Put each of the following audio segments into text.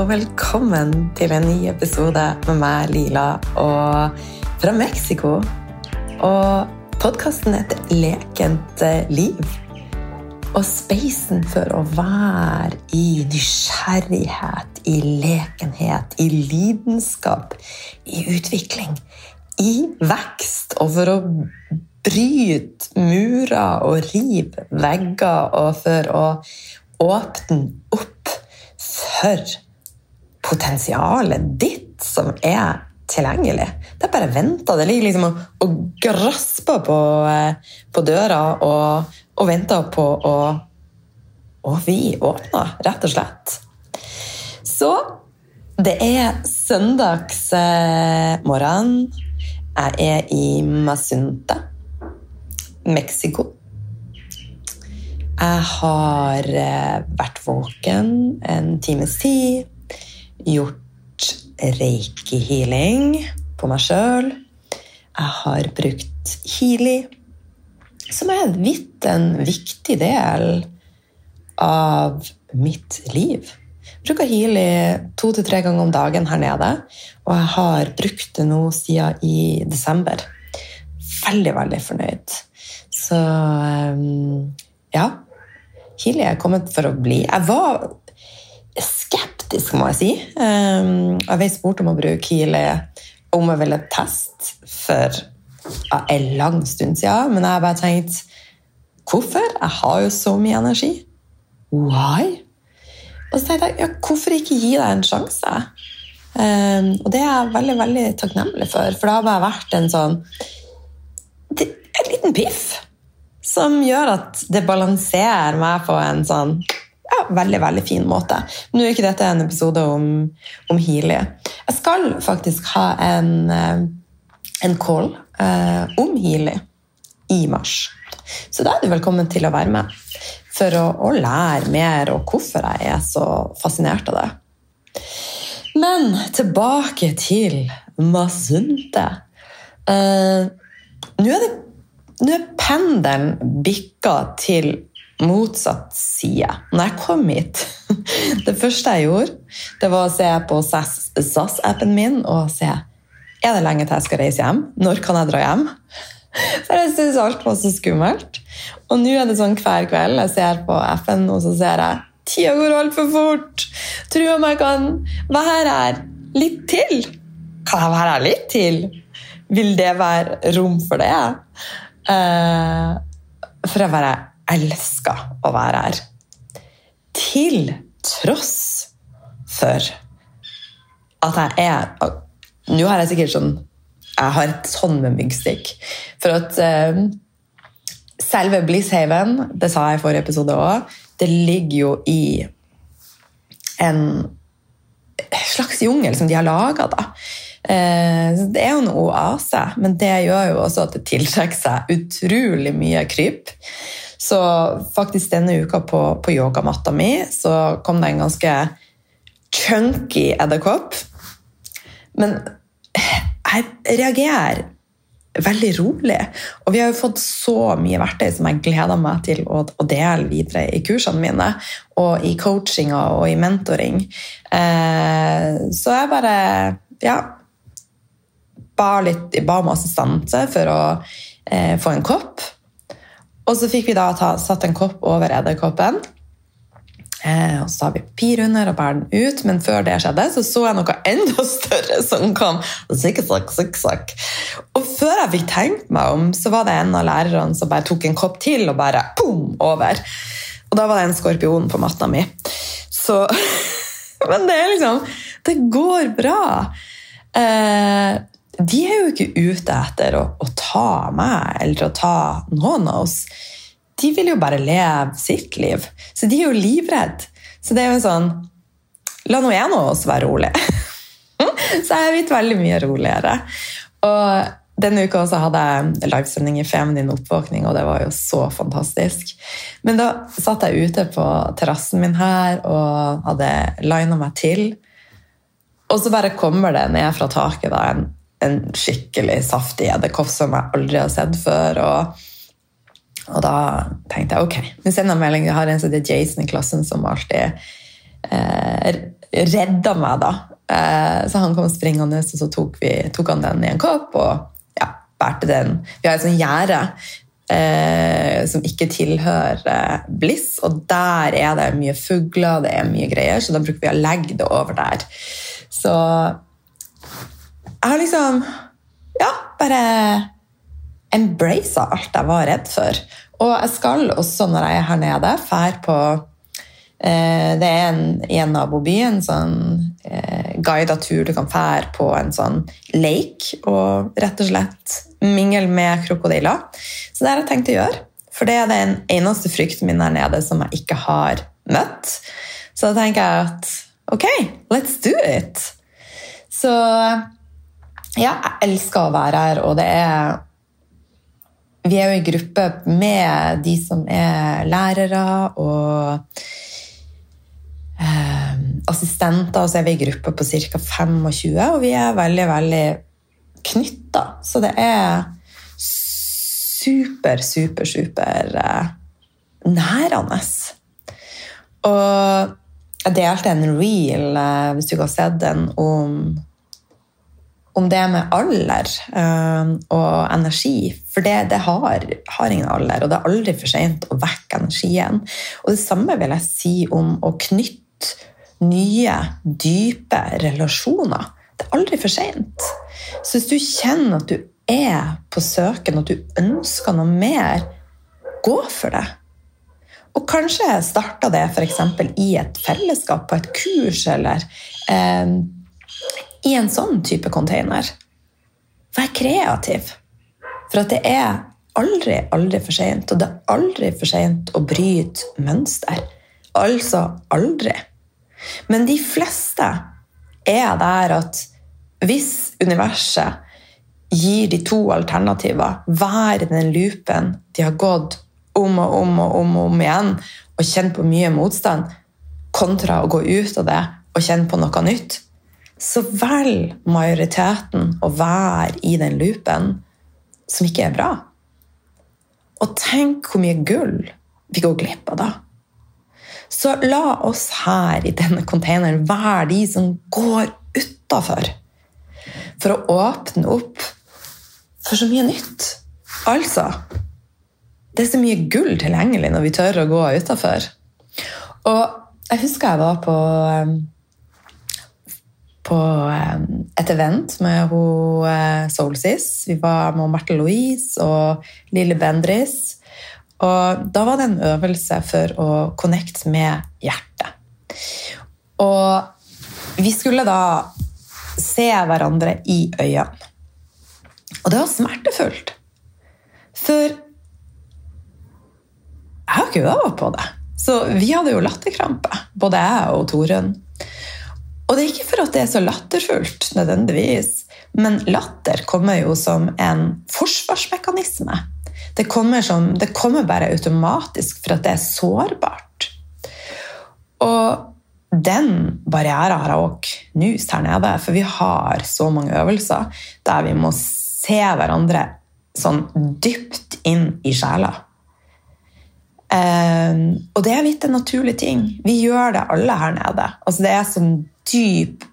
Og velkommen til en ny episode med meg, Lila, og fra Mexico. Og podkasten heter Lekent liv. Og spacen for å være i nysgjerrighet, i lekenhet, i lidenskap, i utvikling, i vekst, og for å bryte murer og rive vegger, og for å åpne opp for potensialet ditt som er tilgjengelig. Det er bare venta. Det ligger liksom og, og grasper på, eh, på døra og, og, venter på å Og vi åpner, rett og slett. Så det er søndagsmorgen. Jeg er i Masunta, Mexico. Jeg har eh, vært våken en times tid, gjort reiki-healing på meg sjøl. Jeg har brukt Healy, som er vidt en viktig del av mitt liv. Jeg bruker Healy to til tre ganger om dagen her nede, og jeg har brukt det nå siden i desember. Veldig, veldig fornøyd. Så um, ja, Healy er kommet for å bli. Jeg var skeptisk, må jeg si. Ehm, jeg ble spurt om å bruke Kile om jeg ville teste for en lang stund siden, men jeg har bare tenkt Hvorfor? Jeg har jo så mye energi. Why? Og så tenkte jeg ja, hvorfor ikke gi deg en sjanse? Um, og det er jeg veldig veldig takknemlig for, for det har bare vært en sånn En liten piff som gjør at det balanserer meg på en sånn ja, veldig veldig fin måte. Nå er ikke dette en episode om, om Healy. Jeg skal faktisk ha en, eh, en call eh, om Healy i mars. Så da er du velkommen til å være med for å, å lære mer og hvorfor jeg er så fascinert av det. Men tilbake til Masunte. Eh, Nå er er pendelen bikka til motsatt side. Når jeg kom hit Det første jeg gjorde, det var å se på SAS-appen min og se er det lenge til jeg skal reise hjem. Når kan jeg dra hjem? For jeg syns alt var så skummelt. Og nå er det sånn hver kveld jeg ser på FN, og så ser jeg tida går altfor fort. Tror om jeg kan være her litt til. Kan jeg være her litt til? Vil det være rom for det? Uh, for jeg bare elsker å være her. Til tross for at jeg er Nå har jeg sikkert sånn Jeg har et sånn med myggstikk. For at uh, selve Blisshaven, det sa jeg i forrige episode òg, det ligger jo i en slags jungel som de har laga. da. det er jo en oase, men det gjør jo også at det tiltrekker seg utrolig mye kryp. Så faktisk denne uka på, på yogamatta mi så kom det en ganske chunky edderkopp. Men jeg reagerer veldig rolig. Og vi har jo fått så mye verktøy som jeg gleder meg til å, å dele videre i kursene mine, og i coachinga og i mentoring. Eh, så jeg bare Ja, ba, litt, ba om assistanse for å eh, få en kopp. Og så fikk vi da ta, satt en kopp over edderkoppen. Eh, og så tar vi papir under og bærer den ut, men før det skjedde, så så jeg noe enda større som kom. Zikzak, zikzak. Og før jeg fikk tenkt meg om, så var det en av lærerne som bare tok en kopp til og bare boom, over. Og da var det en skorpion på matta mi. Så Men det er liksom Det går bra. Eh, de er jo ikke ute etter å, å, ta meg eller å ta noen av oss. De vil jo bare leve sitt liv. Så de er jo livredde. Så det er jo sånn La nå en av oss være rolig. så jeg er blitt veldig mye roligere. Og denne uka også hadde jeg livesending i Feminin oppvåkning, og det var jo så fantastisk. Men da satt jeg ute på terrassen min her og hadde lina meg til. Og så bare kommer det ned fra taket da, en en skikkelig saftig edderkopp som jeg aldri har sett før. Og, og da tenkte jeg ok, nå sender jeg melding. Jeg har en som heter Jason i klassen, som alltid eh, redda meg, da. Eh, så han kom springende, og så tok, vi, tok han den i en kopp og ja, bærte den. Vi har et sånt gjerde eh, som ikke tilhører eh, Bliss, og der er det mye fugler, det er mye greier, så da bruker vi å legge det over der. Så jeg har liksom Ja, bare embracet alt jeg var redd for. Og jeg skal også, når jeg er her nede, fære på eh, Det er en, i en naboby en sånn eh, guida tur du kan fære på en sånn lake og rett og slett mingle med krokodiller. Så det har jeg tenkt å gjøre. For det er den eneste frykten min her nede som jeg ikke har møtt. Så da tenker jeg at ok, let's do it! Så ja, jeg elsker å være her, og det er vi er jo i gruppe med de som er lærere og eh, assistenter, og så er vi i gruppe på ca. 25, og vi er veldig, veldig knytta. Så det er super, super, super eh, nærende. Og jeg delte en reel, eh, hvis du ikke har sett den, om om det med alder øh, og energi. For det, det har, har, ingen alder, og det er aldri for seint å vekke energien. Og det samme vil jeg si om å knytte nye, dype relasjoner. Det er aldri for seint. Så hvis du kjenner at du er på søken, at du ønsker noe mer, gå for det. Og kanskje starta det f.eks. i et fellesskap, på et kurs, eller eh, i en sånn type container. Vær kreativ. For at det er aldri, aldri for seint. Og det er aldri for seint å bryte mønster. Altså aldri. Men de fleste er der at hvis universet gir de to alternativer, hver den loopen de har gått om og om og om, og om igjen, og kjent på mye motstand, kontra å gå ut av det og kjenne på noe nytt, så velger majoriteten å være i den loopen som ikke er bra. Og tenk hvor mye gull vi går glipp av da. Så la oss her i denne containeren være de som går utafor. For å åpne opp for så mye nytt. Altså Det er så mye gull tilgjengelig når vi tør å gå utafor. Og jeg husker jeg var på på eh, et event med hun eh, Soulsis. Vi var med Marte Louise og Lille Bendris. Og da var det en øvelse for å connecte med hjertet. Og vi skulle da se hverandre i øynene. Og det var smertefullt. For jeg har ikke øvd på det. Så vi hadde jo latterkrampe, både jeg og Torunn. Og det er ikke for at det er så latterfullt, nødvendigvis, men latter kommer jo som en forsvarsmekanisme. Det kommer, som, det kommer bare automatisk for at det er sårbart. Og den barrieren har jeg òg knust her nede, for vi har så mange øvelser der vi må se hverandre sånn dypt inn i sjela. Um, og det er litt en naturlig ting. Vi gjør det alle her nede. Altså det er som dyp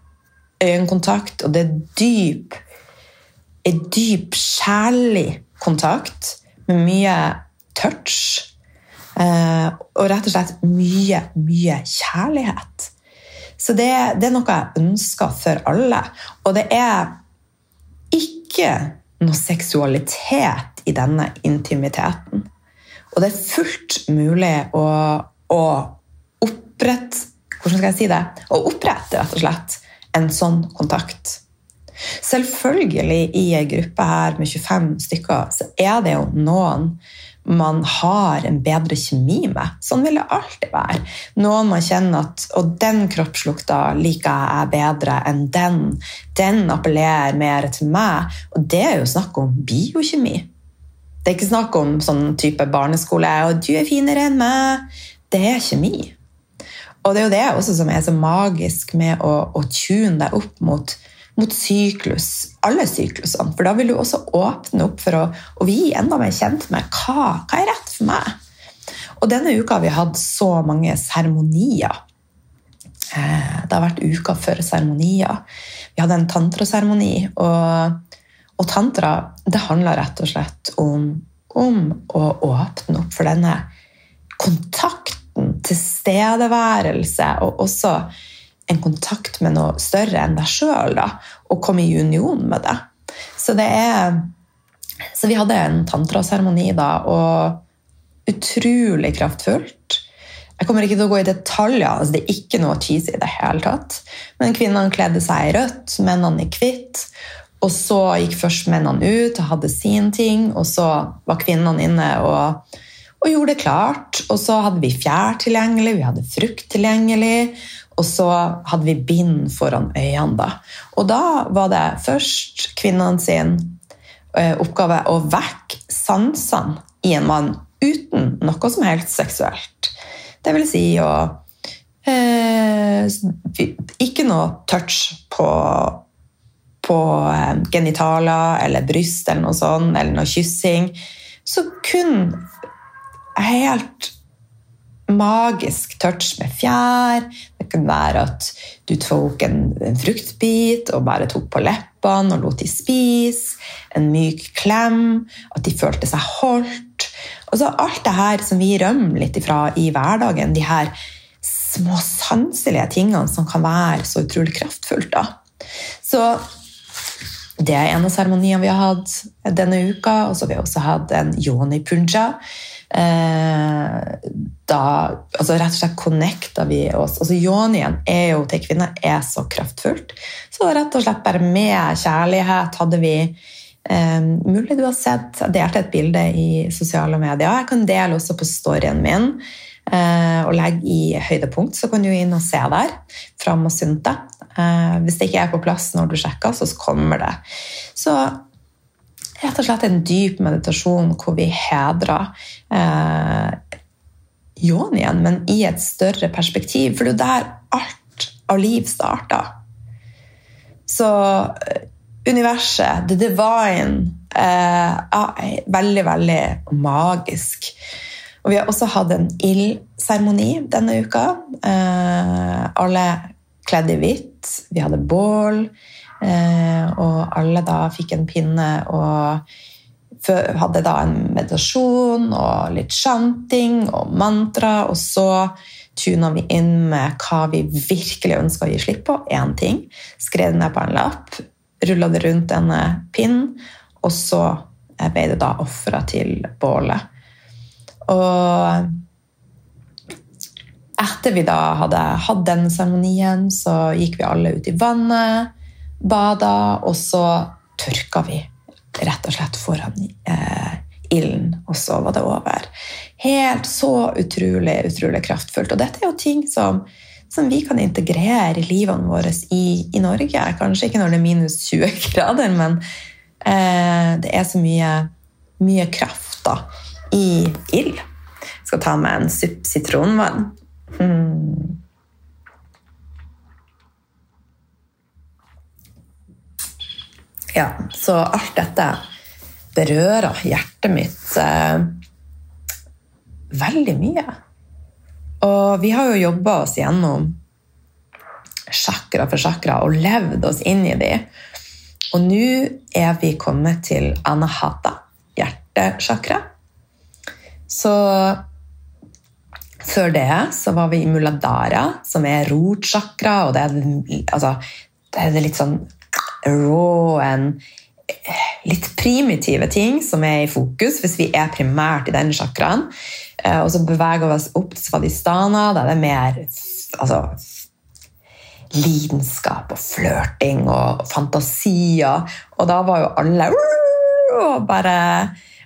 øyekontakt, og det er dyp en dyp, kjærlig kontakt med mye touch. Eh, og rett og slett mye, mye kjærlighet. Så det, det, er noe jeg ønsker for alle. Og det er ikke noe seksualitet i denne intimiteten. Og det er fullt mulig å, å opprette hvordan skal jeg si det, å opprette rett og slett en sånn kontakt. Selvfølgelig i ei gruppe her med 25 stykker så er det jo noen man har en bedre kjemi med. Sånn vil det alltid være. Noen man kjenner at Og den kroppslukta liker jeg bedre enn den. Den appellerer mer til meg. Og det er jo snakk om biokjemi. Det er ikke snakk om sånn type barneskole og 'du er finere enn meg'. Det er kjemi. Og det er jo det også som er så magisk med å, å tune deg opp mot, mot syklus, alle syklusene. For da vil du også åpne opp for å, å bli enda mer kjent med hva, hva er rett for meg. Og denne uka har vi hatt så mange seremonier. eh, Det har vært uka før seremonier. Vi hadde en tantraseremoni, og, og tantra det handler rett og slett om, om å åpne opp for denne kontakten, tilstedeværelse, og også en kontakt med noe større enn deg sjøl, og komme i union med det. Så det er Så vi hadde en tantraseremoni da, og utrolig kraftfullt. Jeg kommer ikke til å gå i detaljer, altså det er ikke noe cheesy i det hele tatt. Men kvinnene kledde seg i rødt, mennene i hvitt. Og så gikk først mennene ut og hadde sin ting, og så var kvinnene inne og, og gjorde det klart. Og så hadde vi fjær tilgjengelig, vi hadde frukt tilgjengelig, og så hadde vi bind foran øynene. da. Og da var det først kvinnene sin eh, oppgave å vekke sansene i en mann uten noe som helst seksuelt. Det vil si å eh, Ikke noe touch på, på eh, genitaler eller bryst eller noe sånt, eller noe kyssing. Så kun helt magisk touch med fjær. Det kan være at du tok en, en fruktbit og bare tok på leppene og lot de spise. En myk klem. At de følte seg holdt. Og så alt det her som vi rømmer litt ifra i hverdagen. De her små sanselige tingene som kan være så utrolig kraftfullt. da. Så det er en av seremoniene vi har hatt denne uka. Og så har vi også hatt en yoni punja da altså Rett og slett connecta vi oss. altså Yonien er jo til kvinner er så kraftfullt. Så rett og slett bare med kjærlighet hadde vi eh, Mulig du har sett Jeg delte et bilde i sosiale medier. Jeg kan dele også på storyen min. Eh, og legge i høydepunkt, så kan du inn og se der. Fram og synte. Eh, hvis det ikke er på plass når du sjekker, så kommer det. Så rett og slett en dyp meditasjon hvor vi hedrer eh, igjen men i et større perspektiv. For det er der alt av liv starter. Så eh, universet, the divine, eh, er veldig, veldig magisk. Og vi har også hatt en ildseremoni denne uka. Eh, alle kledd i hvitt. Vi hadde bål. Eh, og alle da fikk en pinne og hadde da en meditasjon og litt chanting og mantra, og så tuna vi inn med hva vi virkelig ønska å gi slipp på. Én ting. Skrev det ned på en lapp, rulla det rundt denne pinnen, og så ble det da ofra til bålet. Og etter vi da hadde hatt den seremonien, så gikk vi alle ut i vannet bada, og så tørka vi rett og slett foran eh, ilden, og så var det over. Helt så utrolig, utrolig kraftfullt. Og dette er jo ting som, som vi kan integrere i livene våre i, i, Norge. Kanskje ikke når det er minus 20 grader, men eh, det er så mye, mye kraft da, i ild. Jeg skal ta med en supp sitronvann. Hmm. Ja, så alt dette berører hjertet mitt eh, veldig mye. Og vi har jo jobba oss gjennom sjakra for sjakra og levd oss inn i de. Og nå er vi kommet til anahata, hjertesjakra. Så før det så var vi i muladara, som er rotsjakra, og det er, altså, det er litt sånn raw and litt primitive ting som er i fokus, hvis vi er primært i den chakraen. Eh, og så beveger vi oss opp til svadistana, der det er mer altså, lidenskap og flørting og fantasier. Og da var jo alle og bare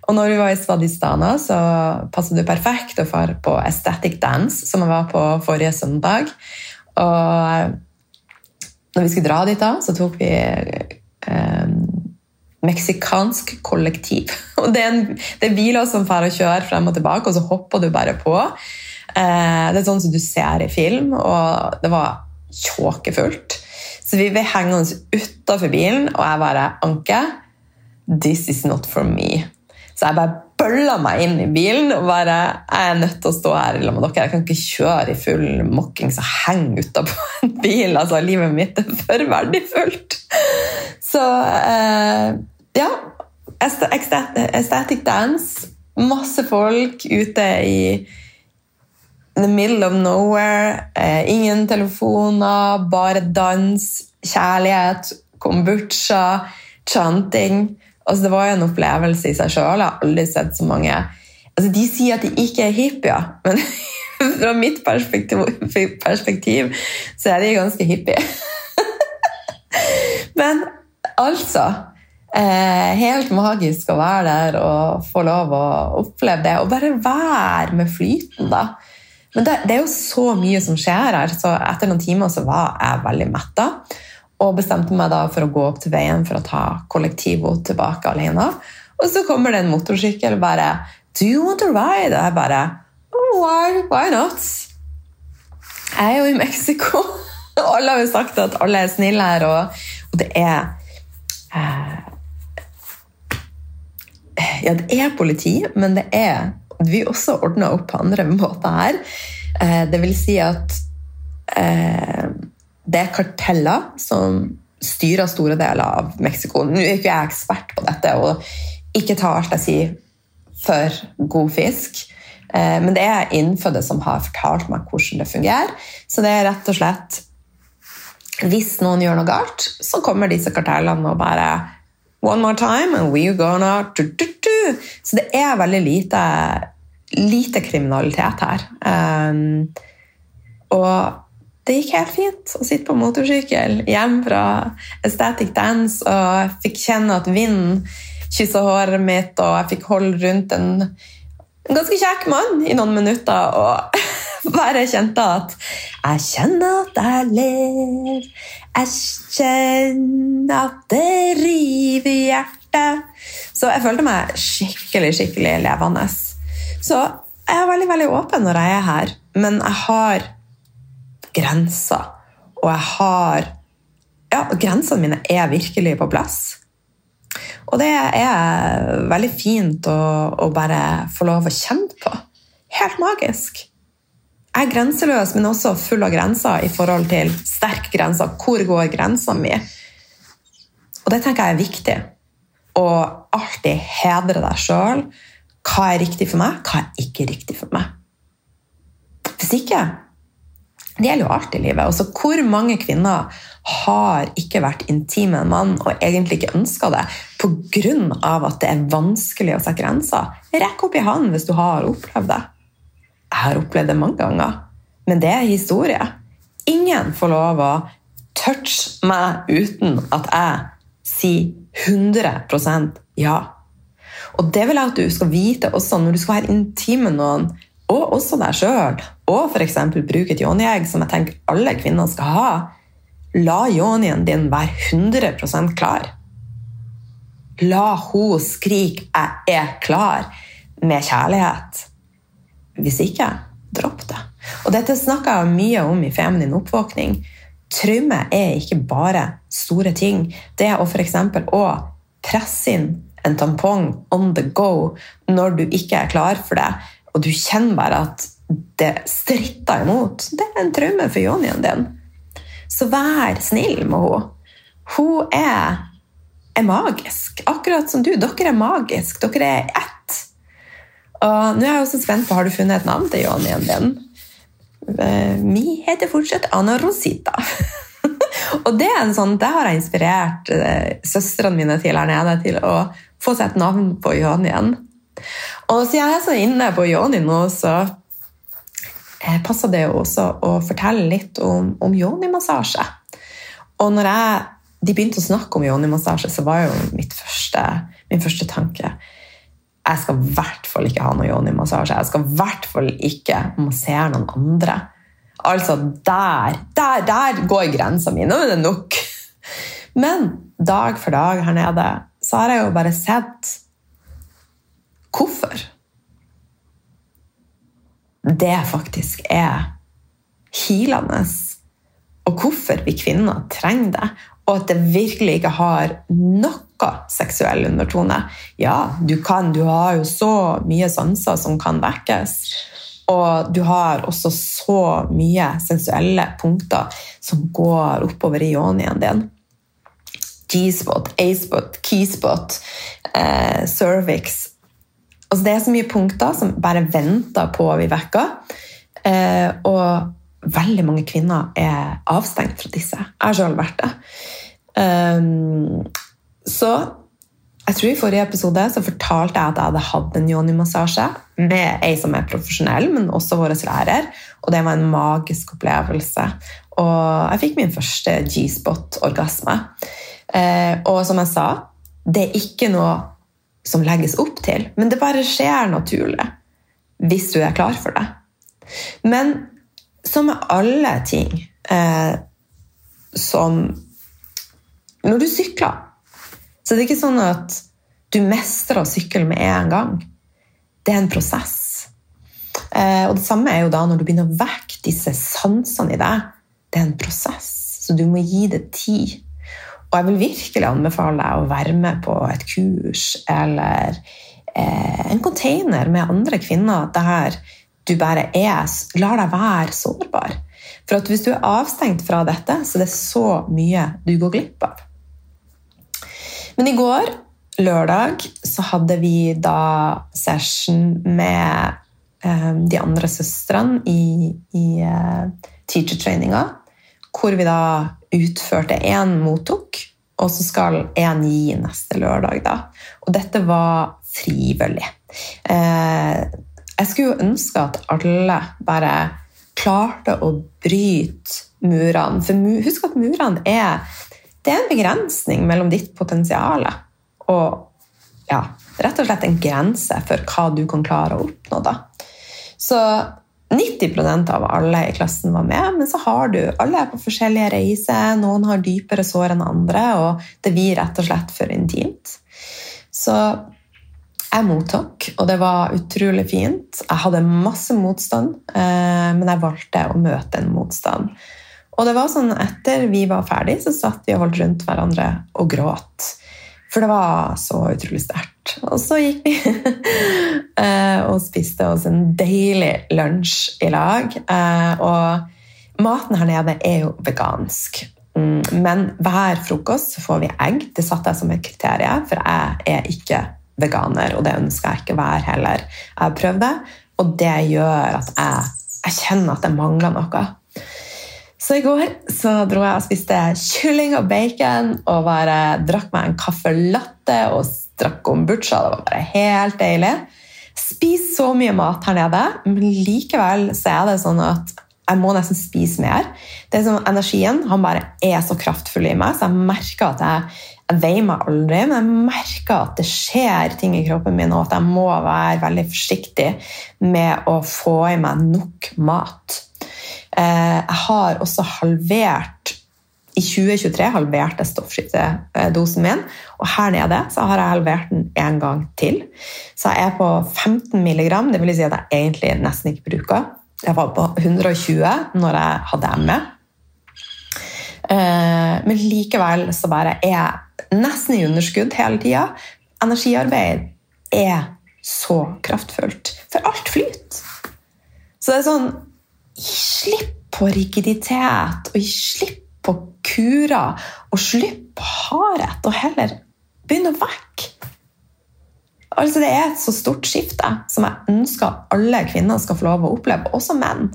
og når vi var i Svadistana, så passet det perfekt å dra på Aesthetic Dance, som jeg var på forrige søndag. Og når vi skulle dra dit, da, så tok vi eh, meksikansk kollektiv. Og det er, en, det er biler som får kjøre frem og tilbake, og så hopper du bare på. Eh, det er sånn som du ser i film, og det var tjåkefullt. Så vi henge oss utafor bilen, og jeg bare Anke, this is not for me. Så jeg bare bølla meg inn i bilen og bare Jeg er nødt til å stå her sammen med dere. Jeg kan ikke kjøre i full mokking og henge utapå en bil. Altså, livet mitt er for verdifullt. Så eh, ja. Aesthetic dance. Masse folk ute i the middle of nowhere. Eh, ingen telefoner, bare dans, kjærlighet, kombucha, chanting. Altså, det var jo en opplevelse i seg sjøl. Jeg har aldri sett så mange altså, De sier at de ikke er hippier, men fra mitt perspektiv, perspektiv så er de ganske hippie. men altså eh, Helt magisk å være der og få lov å oppleve det. Og bare være med flyten, da. Men det, det, er jo så mye som skjer her, så etter noen timer så var jeg veldig metta. Og bestemte meg da for å gå opp til veien for å ta kollektivet tilbake alene. Og så kommer det en motorsykkel og bare Do you want to ride? Og jeg bare oh, why, why not? Jeg er jo i Mexico. Alle har jo sagt at alle er snille her, og, og det er eh, Ja, det er politi, men det er vi også ordner opp på andre måter her. Eh, det vil si at eh, det er karteller som styrer store deler av Mexico. Nå er ikke jeg ekspert på dette og ikke tar alt jeg sier for god fisk. Eh, men det er innfødte som har fortalt meg hvordan det fungerer. Så det er rett og slett Hvis noen gjør noe galt, så kommer disse kartellene og bare One more time, and we're gonna du, du, du. Så det er veldig lite, lite kriminalitet her. Um, og det gikk helt fint å sitte på motorsykkel hjem fra Aesthetic Dance, og fikk kjenne at vinden kyssa håret mitt, og jeg fikk holde rundt en ganske kjekk mann i noen minutter. og bare kjente at Jeg kjenner at jeg ler. Jeg kjenner at det river i hjertet. Så jeg følte meg skikkelig, skikkelig levende. Så jeg er veldig, veldig åpen når jeg er her, men jeg har grenser. Og jeg har Ja, grensene mine er virkelig på plass. Og det er veldig fint å, å bare få lov å kjenne på. Helt magisk. Jeg er grenseløs, men også full av grenser i forhold til sterke grenser. Hvor går grensa mi? Og det tenker jeg er viktig. Å alltid hedre deg sjøl. Hva er riktig for meg, hva er ikke riktig for meg? Hvis ikke det gjelder jo alt i livet. Også hvor mange kvinner har ikke vært intime med en mann og egentlig ikke ønska det pga. at det er vanskelig å sette grenser? Rekk opp i hånden hvis du har opplevd det. Jeg har opplevd det mange ganger, men det er historie. Ingen får lov å touche meg uten at jeg sier 100% ja. Og det vil jeg at du skal vite også når du skal være intim med noen og også deg sjøl, og f.eks. bruke et yoniegg, som jeg tenker alle kvinner skal ha, la yonien din være 100% klar. La hun skrike 'jeg er klar' med kjærlighet. Hvis ikke, dropp det. Og Dette snakker jeg mye om i Feminin oppvåkning. Traume er ikke bare store ting. Det å f.eks. å presse inn en tampong on the go når du ikke er klar for det og du kjenner bare at det stritter imot, det er en traume for jonien din. Så vær snill med henne. Hun er, er, magisk, akkurat som du. Dere er magiske. Dere er ett. Og nå er jeg også spent på, Har du funnet et navn til jonien din? Eh, mi heter fortsatt Anna Rosita. og det, er en sånn, det har jeg inspirert eh, søstrene mine til her nede til å få seg et navn på yonien. Og siden jeg er så inne på yoni nå, så eh, passer det jo også å fortelle litt om, om yoni-massasje. Og når jeg, de begynte å snakke om yoni-massasje, så var jo første, min første tanke jeg skal i hvert fall ikke ha noe yoni-massasje. Jeg skal i hvert fall ikke massere noen andre. Altså, der, der, der går grensa mi. Nå er det nok. Men dag for dag her nede så har jeg jo bare sett hvorfor det faktisk er healende, og hvorfor vi kvinner trenger det. og at det virkelig ikke har noe seksuell undertone. Ja, du kan, du har jo så mye sanser som kan vekkes. Og du har også så mye sensuelle punkter som går oppover i yonien din. G-spot, A-spot, key-spot, eh, cervix. Altså det er så mye punkter som bare venter på å bli vekka. Eh, og veldig mange kvinner er avstengt fra disse. Jeg har selv vært det. Um, så jeg tror I forrige episode så fortalte jeg at jeg hadde hatt en yoni-massasje med ei som er profesjonell, men også vår lærer. Og det var en magisk opplevelse. Og jeg fikk min første G-spot-orgasme. Eh, og som jeg sa, det er ikke noe som legges opp til, men det bare skjer naturlig hvis du er klar for det. Men som med alle ting eh, som Når du sykler, så det er ikke sånn at du mestrer å sykle med en gang. Det er en prosess. Eh, og det samme er jo da når du begynner å vekke disse sansene i deg. Det er en prosess, så du må gi det tid. Og jeg vil virkelig anbefale deg å være med på et kurs eller eh, en container med andre kvinner der du bare er Lar deg være sårbar. For at hvis du er avstengt fra dette, så er det så mye du går glipp av. Men i går, lørdag, så hadde vi da session med eh, de andre søstrene i, i eh, teacher-traininga. Hvor vi da utførte én mottok, og så skal én gi neste lørdag. da. Og dette var frivillig. Eh, jeg skulle jo ønske at alle bare klarte å bryte murene. For husk at murene er, det er en begrensning mellom ditt potensial og ja, rett og slett en grense for hva du kan klare å oppnå. Da. Så 90% av alle i klassen var med, men så har du alle er på forskjellige reiser. Noen har dypere sår enn andre, og det blir rett og slett for intimt. Så jeg mottok, og det var utrolig fint. Jeg hadde masse motstand, eh, men jeg valgte å møte en motstand. Og det var sånn etter vi var ferdig, så satt vi og holdt rundt hverandre og gråt. For det var så utrolig sterkt. Og så gikk vi eh, og spiste oss en deilig lunsj i lag. Eh, og maten her nede er jo vegansk. Mm, men hver frokost får vi egg. Det satte jeg som et kriterium, for jeg er ikke veganer, og det ønsker jeg ikke å være heller. Jeg har prøvd det, og det gjør at jeg, jeg kjenner at det mangler noe. Så i går så dro jeg og spiste kylling og bacon og bare drakk meg en caffè latte og strakk kombucha. Det var bare helt deilig. Spis så mye mat her nede, men likevel så er det sånn at jeg må nesten spise mer. Det er sånn, Energien han bare er så kraftfull i meg, så jeg merker at jeg, jeg veier meg aldri, men jeg merker at det skjer ting i kroppen min, og at jeg må være veldig forsiktig med å få i meg nok mat. Eh, jeg har også halvert i 2023 halverte stoffskiftedosen min, og her nede så har jeg halvert den en gang til. Så jeg er på 15 mg, det vil si at jeg egentlig nesten ikke bruker. Jeg var på 120 når jeg hadde ME. Eh, men likevel så bare er jeg nesten i underskudd hele tida. Energiarbeid er så kraftfullt. For alt flyter. Så det er sånn Gi slipp på rigiditet, og gi slipp på kurer, og slipp på hardhet, og heller begynne å vekke. Altså, det er et så stort skifte som jeg ønsker alle kvinner skal få lov å oppleve, også menn.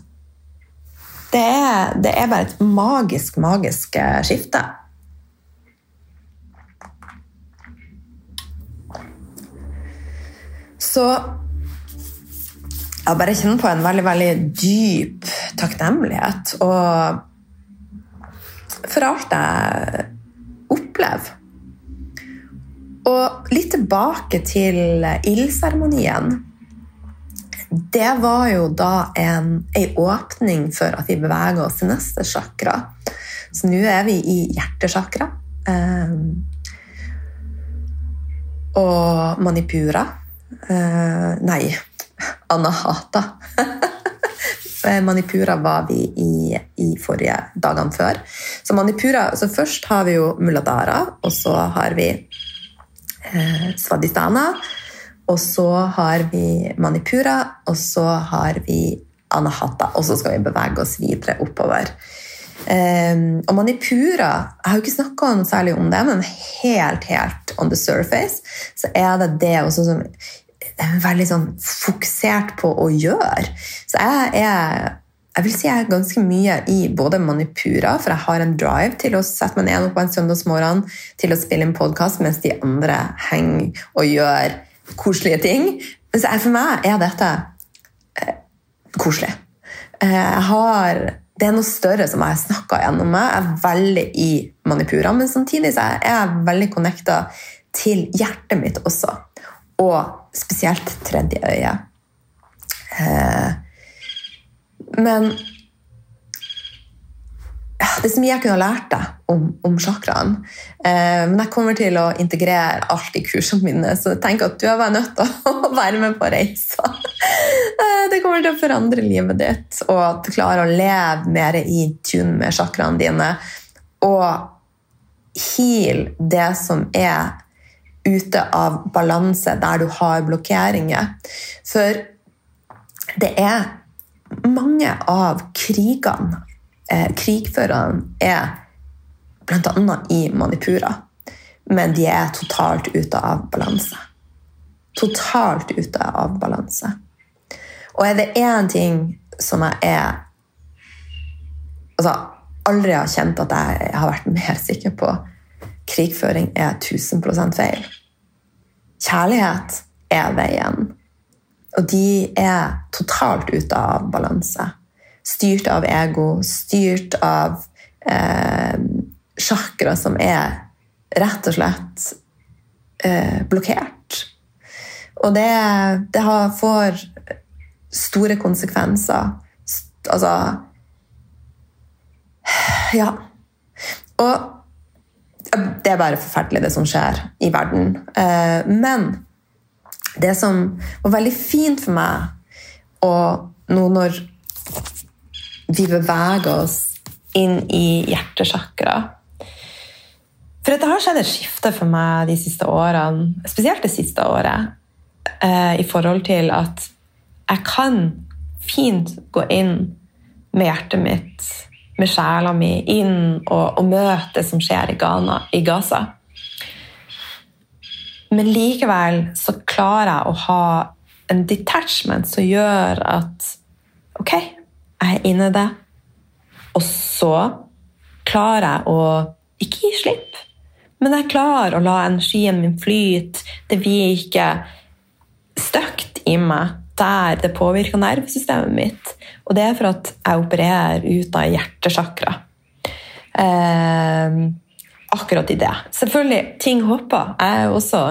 Det er, det er bare et magisk, magisk eh, skifte. Så jeg bare kjenner på en veldig, veldig dyp takknemlighet og for alt jeg opplever. Og litt tilbake til ildseremonien det var jo da en, en åpning for at vi beveger oss til neste chakra. Så nå er vi i hjertesjakra. Eh, og manipura. Eh, nei, anahata. Eh, Manipura var vi i, i forrige dagene før. Så Manipura, så først har vi jo Muladara, og så har vi eh, Svadhisthana. Og så har vi Manipura, og så har vi Anahata. Og så skal vi bevege oss videre oppover. Um, og Manipura Jeg har jo ikke snakka særlig om det, men helt helt on the surface så er det det også som veldig sånn fokusert på å gjøre. Så jeg er jeg vil si jeg er ganske mye i både Manipura, for jeg har en drive til å sette meg ned på en søndagsmorgen til å spille en podkast mens de andre henger og gjør koselige ting. Men for meg er dette eh, koselig. Eh, har det er noe større som jeg har snakka gjennom meg. Jeg er veldig i Manipura, men samtidig er jeg veldig connecta til hjertet mitt også. Og spesielt tredje øye. Eh, men det er så mye jeg kunne ha lært deg om, om chakraen. Eh, men jeg kommer til å integrere alt i kursene mine, så tenk at du er bare nødt til å være med på reisa. Eh, det kommer til å forandre livet ditt, og at du klarer å leve mer i tune med chakraene dine. Og heal det som er ute av balanse, der du har blokkeringer. For det er mange av krigene eh, krigførerne er bl.a. i Manipura, men de er totalt ute av balanse. Totalt ute av balanse. Og er det én ting som jeg er altså, aldri har kjent at jeg har vært mer sikker på krigføring er 1000% feil. Kjærlighet er veien. Og de er totalt ute av balanse styrt av ego, styrt av eh, sjakra som er rett og slett eh, blokkert. Og det, det har, får store konsekvenser. Altså Ja. Og det er bare forferdelig, det som skjer i verden. Eh, men det som var veldig fint for meg, og nå når vi beveger oss inn i hjertesjakra. For det har skjedd et skifte for meg de siste årene, spesielt det siste året, eh, i forhold til at jeg kan fint gå inn med hjertet mitt, med sjela mi, inn og, og møte det som skjer i, Ghana, i Gaza. Men likevel så klarer jeg å ha en detachment som gjør at ok, jeg er inne i det. Og så klarer jeg å ikke gi slipp, men jeg klarer å la energien min flyte. Det blir ikke støkt i meg der det påvirker nervesystemet mitt. Og det er for at jeg opererer ut av hjertesjakra. Eh, akkurat i det. Selvfølgelig, ting hopper. Jeg er også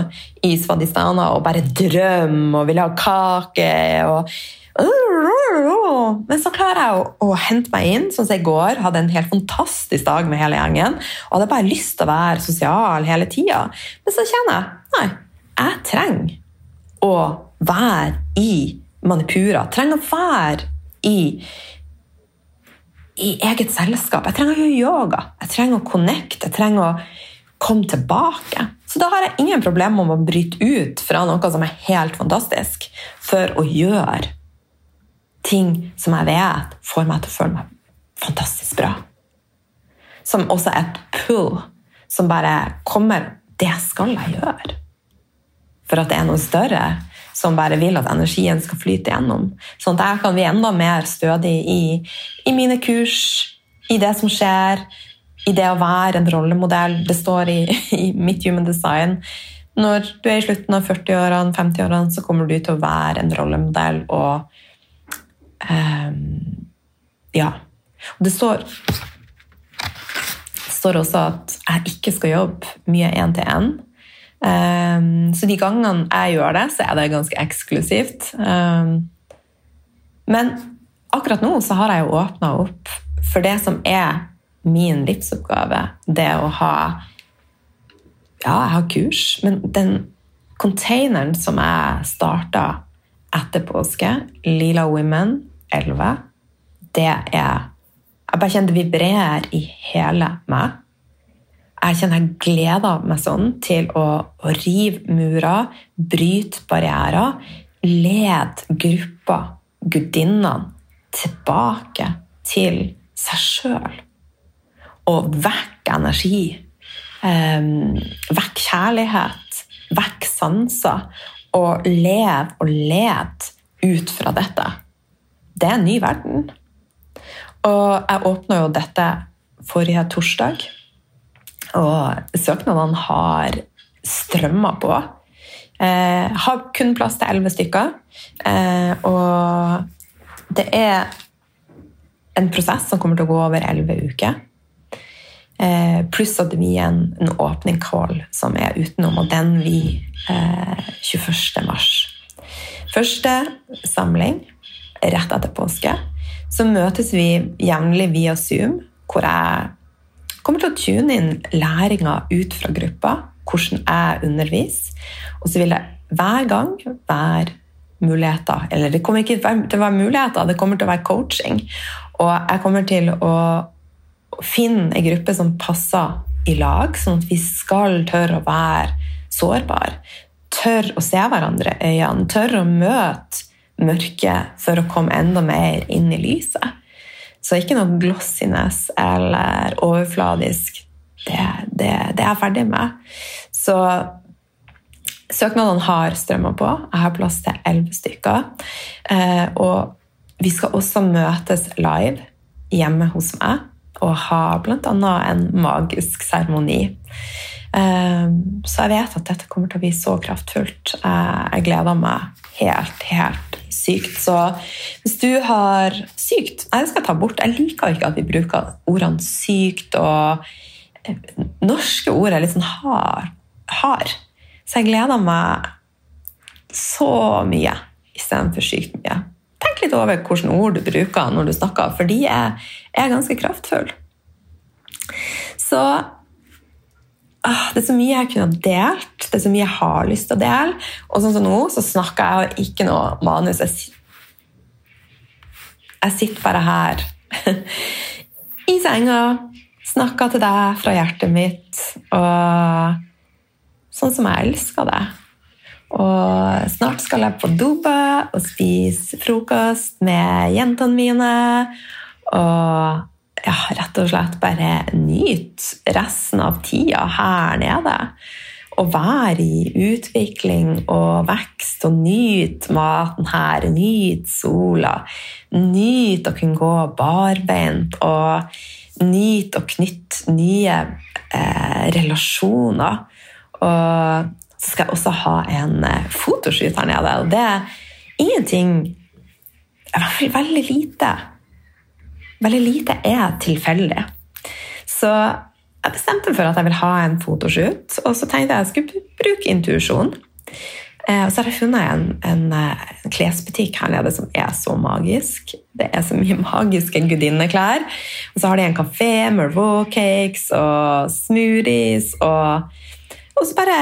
i Svadistana og bare drømmer og vil ha kake. og men så klarer jeg å, å, hente meg inn, sånn som jeg går. Hadde en helt fantastisk dag med hele gjengen. Og hadde bare lyst til å være sosial hele tida. Men så kjenner jeg nei, jeg trenger å være i Manipura. Jeg trenger å være i, i eget selskap. Jeg trenger å gjøre yoga. Jeg trenger å connecte. Jeg trenger å komme tilbake. Så da har jeg ingen problemer med å bryte ut fra noe som er helt fantastisk, for å gjøre ting som jeg vet får meg til å føle meg fantastisk bra. Som også er et pull som bare kommer Det skal jeg gjøre. For at det er noe større som bare vil at energien skal flyte gjennom. Sånn at jeg kan bli enda mer stødig i, i mine kurs, i det som skjer, i det å være en rollemodell. Det står i, i mitt human design. Når du er i slutten av 40-årene, 50-årene, så kommer du til å være en rollemodell og Um, ja. Og det står, det står også at jeg ikke skal jobbe mye én-til-én. Um, så de gangene jeg gjør det, så er det ganske eksklusivt. Um, men akkurat nå så har jeg jo åpna opp for det som er min livsoppgave. Det å ha Ja, jeg har kurs, men den containeren som jeg starta etter påske, Lila Women 11, det er Jeg bare kjenner det vibrerer i hele meg. Jeg kjenner jeg gleder meg sånn til å, å rive murer, bryte barrierer, lede gruppa, gudinnene, tilbake til seg sjøl. Og vekk energi. Um, vekk kjærlighet. Vekk sanser. Og lev og led ut fra dette. Det er en ny verden. Og jeg åpna jo dette forrige torsdag, og søknadene har strømma på. Eh, har kun plass til elleve stykker. Eh, og det er en prosess som kommer til å gå over elleve uker. Eh, pluss at vi er en, en åpning call som er utenom, og den vi eh, 21. mars. Første samling rett etter påske. Så møtes vi jevnlig via Zoom, hvor jeg kommer til å tune inn læringa ut fra gruppa, hvordan jeg underviser. Og så vil det hver gang være muligheter. Eller det kommer ikke til å være muligheter, det kommer til å være coaching. Og jeg kommer til å finne ei gruppe som passer i lag, sånn at vi skal tørre å være sårbare. Tørre å se hverandre i øynene, tørre å møte mørket for å komme enda mer inn i lyset. Så ikke noe glossiness eller overfladisk. Det, det, det er jeg ferdig med. Så søknadene har strømma på. Jeg har plass til elleve stykker. Eh, og vi skal også møtes live hjemme hos meg og ha bl.a. en magisk seremoni. Eh, så jeg vet at dette kommer til å bli så kraftfullt. Jeg gleder meg helt, helt sykt. Så hvis du har sykt Nei, det skal jeg ta bort. Jeg liker ikke at vi bruker ordene sykt og eh, Norske ord er litt sånn hard. hard. Så jeg gleder meg så mye istedenfor sykt mye. Tenk litt over hvilke ord du bruker når du snakker, for de er, er ganske kraftfulle. Så det er så mye jeg kunne ha delt, det er så mye jeg har lyst til å dele. Og sånn som nå, så snakker jeg ikke noe manus. Jeg, sitter bare her i senga, snakker til deg fra hjertet mitt, og sånn som jeg elsker det. Og snart skal jeg på Duba og spise frokost med jentene mine. Og ja, rett og slett bare nyte resten av tida her nede. Og være i utvikling og vekst og nyte maten her, nyte sola. Nyte å kunne gå barbeint og nyte å knytte nye eh, relasjoner. Og så skal jeg også ha en eh, fotoshoot her nede. Og det er ingenting I hvert fall veldig lite Veldig lite er tilfeldig. Så jeg bestemte for at jeg vil ha en fotoshoot, og så tenkte jeg at jeg skulle bruke intuisjon. Eh, og så har jeg funnet en, en, eh, en, klesbutikk her nede som er så magisk. Det er så mye magiske gudinneklær. Og så har de en kafé med raw cakes og smoothies. Og, og, så bare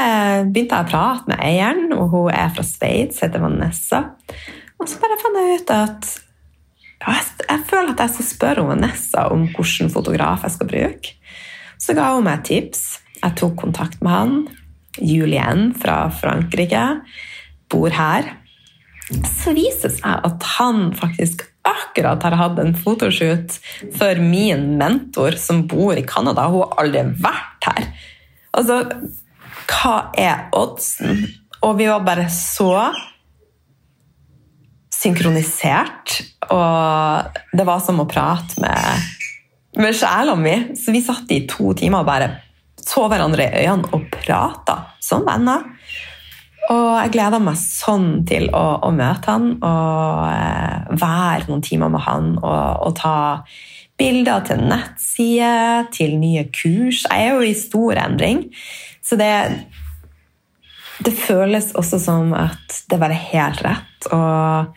begynte jeg å prate med eieren, og hun er fra Sveits, heter Vanessa. Og så bare fant jeg ut at jeg, føler at jeg skal spørre Vanessa om hvilken fotograf jeg skal bruke. Så ga hun meg et tips. Jeg tok kontakt med han. Julien fra Frankrike bor her. Så viser det seg at han faktisk akkurat har hatt en fotoshoot for min mentor som bor i Canada. Hun har aldri vært her. Altså, hva er oddsen? Og vi var bare så synkronisert. Og det var som å prate med, med sjela mi. Så vi satt i to timer og bare så hverandre i øynene og prata som venner. Og jeg gleda meg sånn til å, å møte han og eh, være noen timer med han og, og ta bilder til nettside, til nye kurs. Jeg er jo i stor endring, så det, det føles også som at det var helt rett. Og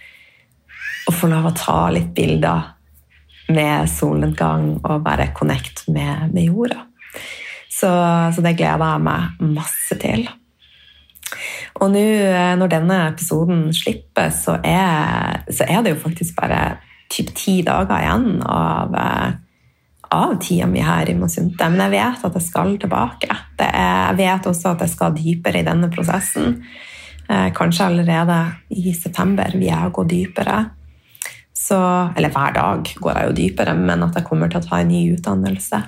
å få lov å ta litt bilder med solnedgang og bare connect med, med jorda. Så, så, det gleder jeg meg masse til. Og nå når denne episoden slipper, så er, så er det jo faktisk bare typ ti dager igjen av, eh, av tida mi her i Mosunte. Men jeg vet at jeg skal tilbake. Er, jeg vet også at jeg skal dypere i denne prosessen. Eh, kanskje allerede i september vil jeg gå dypere. Så, eller hver dag går jeg jo dypere, men at jeg kommer til å ta en ny utdannelse.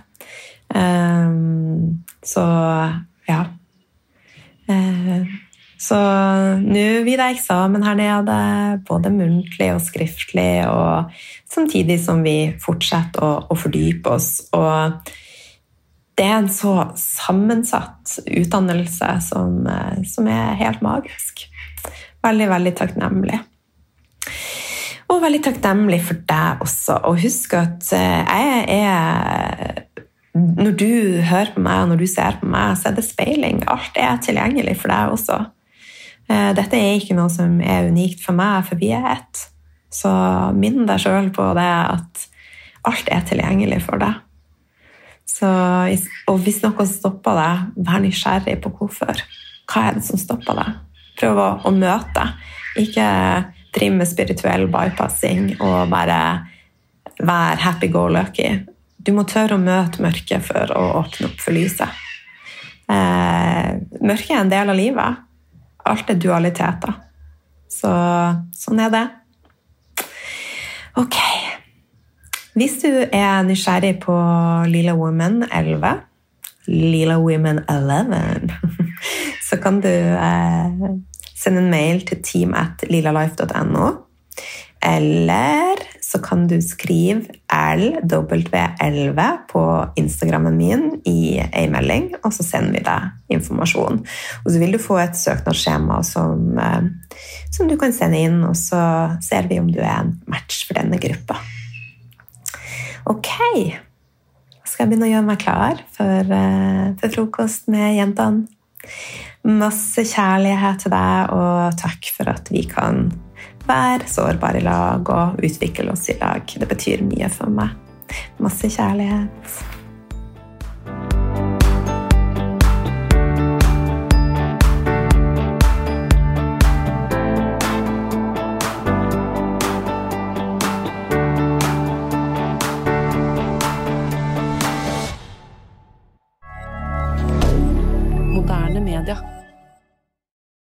Um, så ja. Uh, så nå vil det eksamen her nede, både muntlig og skriftlig, og samtidig som vi fortsetter å, å fordype oss. Og det er en så sammensatt utdannelse som, eh, som er helt magisk. Veldig, veldig takknemlig. Og veldig takknemlig for deg også. Og husk at eh, jeg er Når du hører på meg og når du ser på meg, så er det speiling. Alt er tilgjengelig for deg også. Eh, dette er ikke noe som er unikt for meg, for vi er ett. Så minn deg sjøl på det at alt er tilgjengelig for deg. Så, og hvis noe stopper deg, vær nysgjerrig på hvorfor. Hva er det som stopper deg? Prøv å, å møte. Ikke drive med spirituell bypassing og bare være happy go lucky. Du må tørre å møte mørket for å åpne opp for lyset. Eh, mørket er en del av livet alt er dualiteter. Så sånn er det. Ok. Hvis du er nysgjerrig på Lilla Women 11, Lilla Women 11, så kan du eh, sende en mail til team at lilalife.no. Eller så kan du skrive LW11 på Instagrammen min i ei melding, og så sender vi deg informasjon. Og så vil du få et søknadsskjema som, eh, som du kan sende inn, og så ser vi om du er en match for denne gruppa. Ok. Skal jeg begynne å gjøre meg klar for, eh, for frokost med jentene? Masse kjærlighet til deg, og takk for at vi kan være sårbare i lag og utvikle oss i lag. Det betyr mye for meg. Masse kjærlighet.